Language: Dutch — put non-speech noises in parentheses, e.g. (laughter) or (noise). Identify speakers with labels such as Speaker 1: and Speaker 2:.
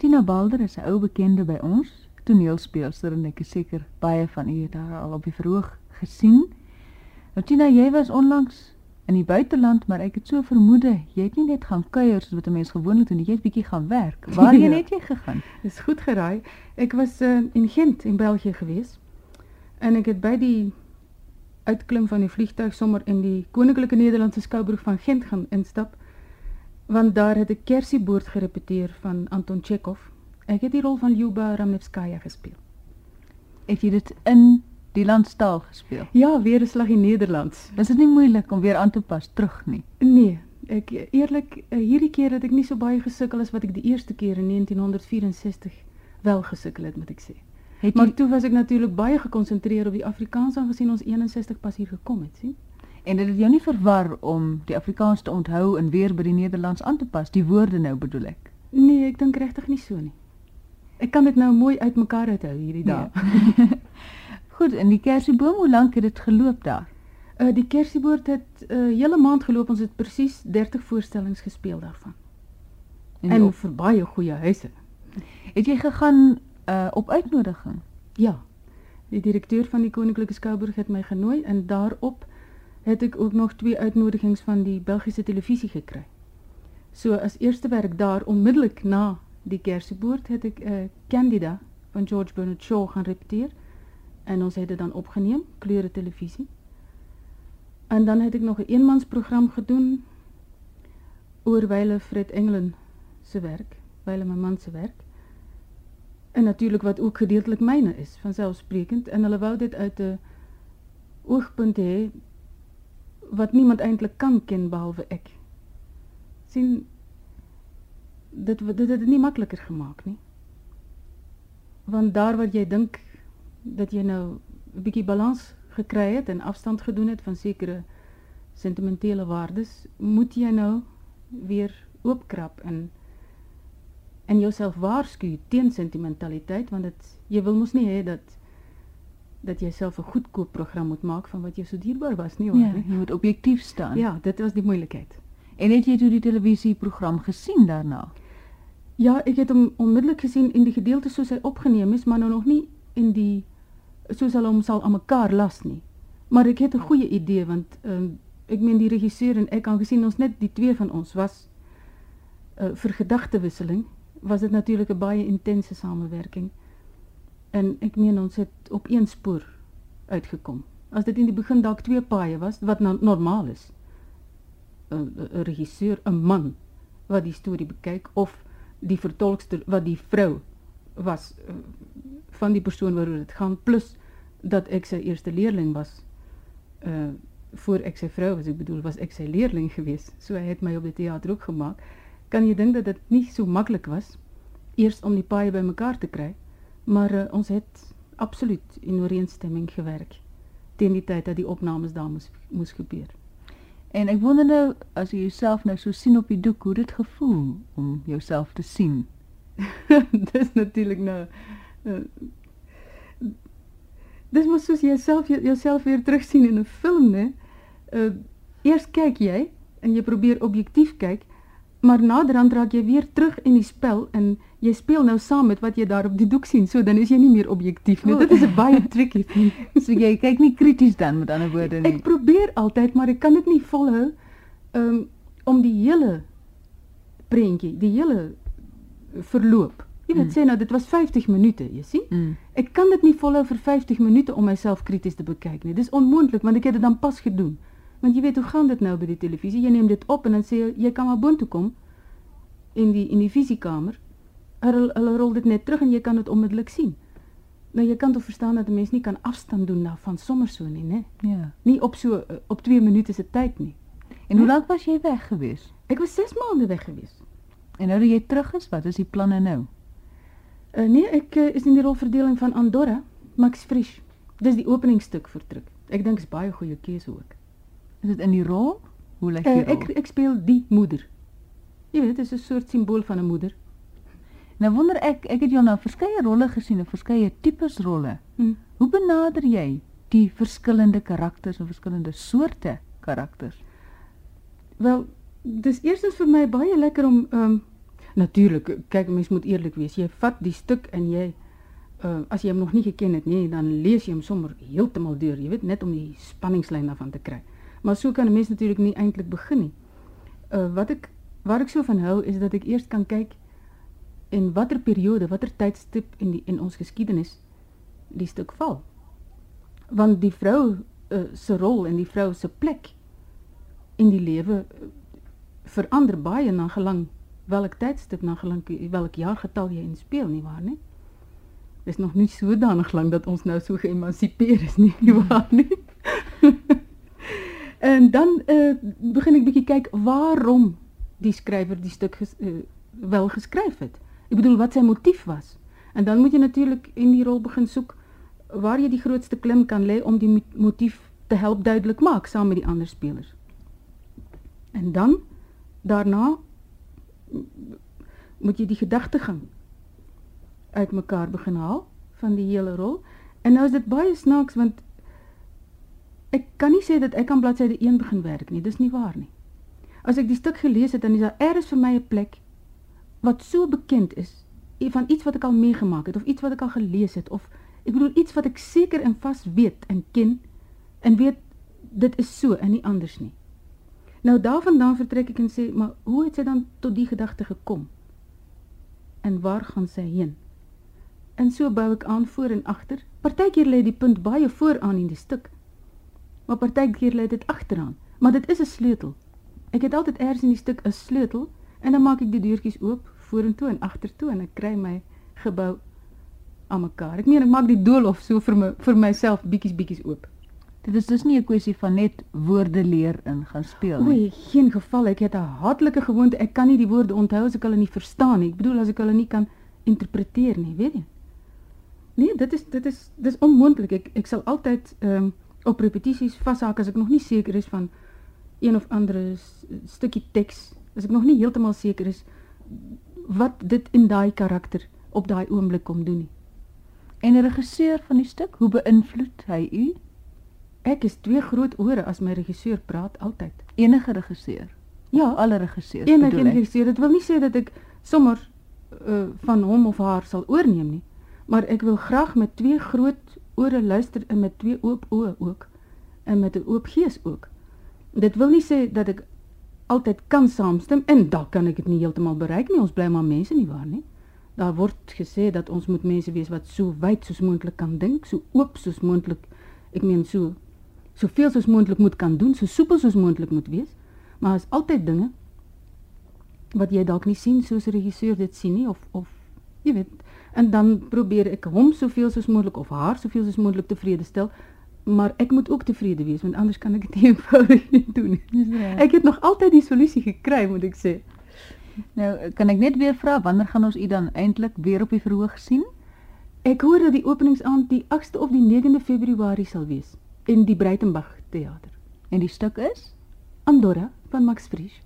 Speaker 1: Tina Balder is 'n ou bekende by ons, toneelspeelster en ek is seker baie van u het haar al op die verhoog gesien. Nou Tina, jy was onlangs in die buiteland, maar ek het so vermoede jy het nie net gaan kuier soos wat 'n mens gewoonlik doen jy het bietjie gaan werk. (laughs) Waarheen
Speaker 2: Ja.
Speaker 1: het jy gegaan?
Speaker 2: Dis goed geraai. Ek was uh, in Gent in België gewees. En ek het by die uitklim van die vliegtuig sommer in die Koninklike Nederlandse Skouburg van Gent gaan instap. Want daar het ek Kersieboord gerepeteer van Anton Chekhov. Ek het die rol van Lyuba Ramnevskaya gespeel.
Speaker 1: Het jy dit in die landstaal gespeel?
Speaker 2: Ja, weer 'n slag in Nederlands.
Speaker 1: Is dit nie moeilik om weer aan te pas terug nie?
Speaker 2: Nee, ek eerlik eh, hierdie keer het ek nie so baie gesukkel as wat ek die eerste keer in 1964 wel gesukkel het, moet ek sê.
Speaker 1: Het
Speaker 2: Maar
Speaker 1: jy,
Speaker 2: toe was ek natuurlik baie gekonsentreer op die Afrikaans aangesien ons 61 pas hier gekom het, sien?
Speaker 1: En dit het jou nie verwar om die Afrikaans te onthou en weer by die Nederlands aan te pas, die woorde nou bedoel ek.
Speaker 2: Nee, ek dink regtig nie so nie. Ek kan dit nou mooi uitmekaar uithou hierdie dae.
Speaker 1: Ja. (laughs) Goed, en die kersieboom, hoe lank het dit geloop daar?
Speaker 2: Uh die Kersieboord het 'n uh, hele maand geloop. Ons het presies 30 voorstellings gespeel daarvan.
Speaker 1: En,
Speaker 2: En
Speaker 1: op,
Speaker 2: vir baie goeie huise.
Speaker 1: het jy gegaan uh, op uitnodiging?
Speaker 2: Ja. Die direkteur van die Koninklike Skouburg het my genooi en daarop het ek ook nog twee uitnodigings van die Belgiese televisie gekry. So as eerste werk daar onmiddellik na die Kersieboord het ek 'n uh, Candida van George Bernard Shaw gaan repeteer en ons dit dan opgeneem, kleure televisie. En dan het ek nog 'n eenmansprogram gedoen oor Wyle Fred Engelen se werk, Wyle my man se werk. En natuurlik wat ook gedeeltelik myne is, vanselfsprekend en wou dit uit 'n oogpunt wat niemand eintlik kan ken behalwe ek. sien dit dit het dit nie makliker gemaak nie. Want daar waar jy dink dat jy nou 'n bietjie balans gekry het en afstand gedoen het van sekere sentimentele waardes, moet jy nou weer oopkrap en en jouself waarsku teen sentimentaliteit want dit jy wil mos nie hê dat dat jy self 'n goedkoop program moet maak van wat jou so dierbaar was nie waar
Speaker 1: Ja, jy moet objektief staan.
Speaker 2: Ja, dit was die moeilikheid.
Speaker 1: En het jy toe die televisieprogram gesien daarna?
Speaker 2: Ja, ek het hom onmiddellik gesien in die gedeelte soos hy opgeneem is, maar nou nog nie in die soos hulle hom sal aan mekaar las nie. Maar ek het 'n goeie idee want ehm ek meen die regisseur en ek aangesien ons net die twee van ons was uh, gedagtewisseling, was dit natuurlik 'n baie intense samewerking. En ek meen ons het op een spoor uitgekom. As dit in die begin dalk twee paaie was, wat nou normaal is. 'n 'n regisseur, 'n man wat die storie bekyk of die vertolkster wat die vrou was uh, van die persoon waaroor dit gaan plus dat ek sy eerste leerling was. Uh voor ek sy vrou was, ek bedoel was ek sy leerling gewees. So hy het my op die teater ook gemaak. Kan jy dink dat dit nie so maklik was eers om die paaie bymekaar te kry, maar uh, ons het absoluut in ooreenstemming gewerk teen die tyd dat die opnames daar moes moes gebeur.
Speaker 1: En ek wonder nou as jy jouself nou so sien op die doek, hoe dit gevoel om jouself te sien. (laughs)
Speaker 2: dis natuurlik nou uh, mos soos jy self jouself weer terugsien in 'n film, né? Uh eers kyk jy en jy probeer objektief kyk, maar naderhand raak jy weer terug in die spel en jy speel nou saam met wat jy daar op die doek sien. So dan is jy nie meer objektief nie.
Speaker 1: O.
Speaker 2: Dit is 'n baie (laughs) tricky ding.
Speaker 1: So jy kyk nie krities dan met ander woorde nie.
Speaker 2: Ek probeer altyd, maar ek kan dit nie volhou um, om die hele prentjie, die hele verloop. Jy weet
Speaker 1: Mm.
Speaker 2: sê nou dit was 50 minute, jy sien?
Speaker 1: Mm.
Speaker 2: Ek kan dit nie volhou vir 50 minute om myself krities te bekyk nie. Dis onmoontlik want ek het dit dan pas gedoen. Want jy weet hoe gaan dit nou by die televisie? Jy neem dit op en dan sê jy jy kan maar boontoe kom in die in die visiekamer. Hulle rol dit net terug en jy kan dit onmiddellik sien. Nou jy kan tog verstaan dat 'n mens nie kan afstand doen daarvan sommer so nie, né?
Speaker 1: Ja.
Speaker 2: Nie op so eh, op 2 minute se tyd nie.
Speaker 1: En hoe lank was jy weg gewees?
Speaker 2: Ek was 6 maande weg gewees.
Speaker 1: En nou dat jy terug is, wat is die planne nou?
Speaker 2: Uh, nee, ek uh, is in die rolverdeling van Andorra, Max Frisch. Dis die openingstuk vertrek. Ek dink is baie goeie keuse ook.
Speaker 1: Is dit in die rol? Hoe lyk die
Speaker 2: Uh,
Speaker 1: rol?
Speaker 2: ek ek speel die moeder. Jy weet, dit is 'n soort simbool van 'n moeder.
Speaker 1: Nou wonder ek, ek het jou nou verskeie rolle gesien, en verskeie tipes rolle.
Speaker 2: Hm.
Speaker 1: Hoe benader jy die verskillende karakters en verskillende soorte karakters?
Speaker 2: Wel, dis eerstens vir my baie lekker om ehm um, Natuurlik, kyk mens moet eerlik wees. Jy vat die stuk en jy uh as jy hom nog nie geken het nie, dan lees jy hom sommer heeltemal deur, jy weet, net om die spanningslyn daarvan te kry. Maar so kan 'n mens natuurlik nie eintlik begin nie. Uh wat ek waar ek so van hou is dat ek eers kan kyk in watter periode, watter tydstip in die in ons geskiedenis die stuk val. Want die vrou uh, se rol en die vrou se plek in die lewe uh, verander baie na gelang welk tydstip na gelang welk jaargetal jy inspel nie waar nie. Dis nog nie sodanig lank dat ons nou so geëmansipeer is nie, nie (laughs) waar nie. En dan uh, begin ek bietjie kyk waarom die skrywer die stuk uh, wel geskryf het. Ek bedoel wat sy motief was. En dan moet jy natuurlik in die rol begin soek waar jy die grootste klim kan lê om die motief te help duidelik maak saam met die ander spelers. En dan daarna moet jy die gedagtegang uitmekaar begin haal van die hele rol. En nou is dit baie snaaks want ek kan nie sê dat ek aan bladsy 1 begin werk nie. Dis nie waar nie. As ek die stuk gelees het, dan is daar eers vir my 'n plek wat so bekend is van iets wat ek al meegemaak het of iets wat ek al gelees het of ek bedoel iets wat ek seker en vas weet en ken en weet dit is so en nie anders nie. Nou daarvandaan vertrek ek en sê, maar hoe het sy dan tot die gedagte gekom? En waar gaan sy heen? En so bou ek aan voor en agter. Partykeer lê die punt baie vooraan in die stuk. Maar partykeer lê dit agteraan, maar dit is 'n sleutel. Ek het altyd eers in die stuk 'n sleutel En dan maak ek die deurtjies oop vorentoe en agtertoe en ek kry my gebou aan mekaar. Ek meen ek maak die doolhof so vir my vir myself bietjies bietjies oop.
Speaker 1: Dit is dus nie 'n kwessie van net woorde leer in gaan speel nie.
Speaker 2: Nee, geen geval. Ek het 'n hartlike gewoonte. Ek kan nie die woorde onthou as ek hulle nie verstaan nie. Ek bedoel as ek hulle nie kan interpreteer nie, weet jy? Nee, dit is dit is dis onmoontlik. Ek ek sal altyd ehm um, op repetisies vashaak as ek nog nie seker is van een of ander stukkie teks as ek nog nie heeltemal seker is wat dit in daai karakter op daai oomblik kom doen nie.
Speaker 1: En 'n regisseur van die stuk, hoe beïnvloed hy u?
Speaker 2: Ek is twee groot ore as my regisseur praat altyd.
Speaker 1: Enige regisseur?
Speaker 2: Ja,
Speaker 1: alle regisseurs.
Speaker 2: Enige regisseur. Dit wil nie sê dat ek sommer uh, van hom of haar sal oorneem nie, maar ek wil graag met twee groot ore luister en met twee oop oë ook en met 'n oop gees ook. Dit wil nie sê dat ek altyd kan saamstem en dan kan ek dit nie heeltemal bereik nie. Ons bly maar mense nie waar nie. Daar word gesê dat ons moet mense wees wat so wyd soos moontlik kan dink, so oop soos moontlik. Ek meen so soveel soos moontlik moet kan doen, so soepel soos moontlik moet wees. Maar as altyd dinge wat jy dalk nie sien soos 'n regisseur dit sien nie of of jy weet, en dan probeer ek hom soveel soos moontlik of haar soveel soos moontlik tevrede stel maar ek moet ook tevrede wees want anders kan dit nie (laughs) eenvoudig nie doen nie. Ek het nog altyd die solusie gekry moet ek sê.
Speaker 1: Nou kan ek net weer vra wanneer gaan ons u dan eintlik weer op die verhoog sien?
Speaker 2: Ek hoor dat die openingsaand die 8ste of die 9de Februarie sal wees in die Breitenberg teater.
Speaker 1: En die stuk is
Speaker 2: Andorra van Max Frisch.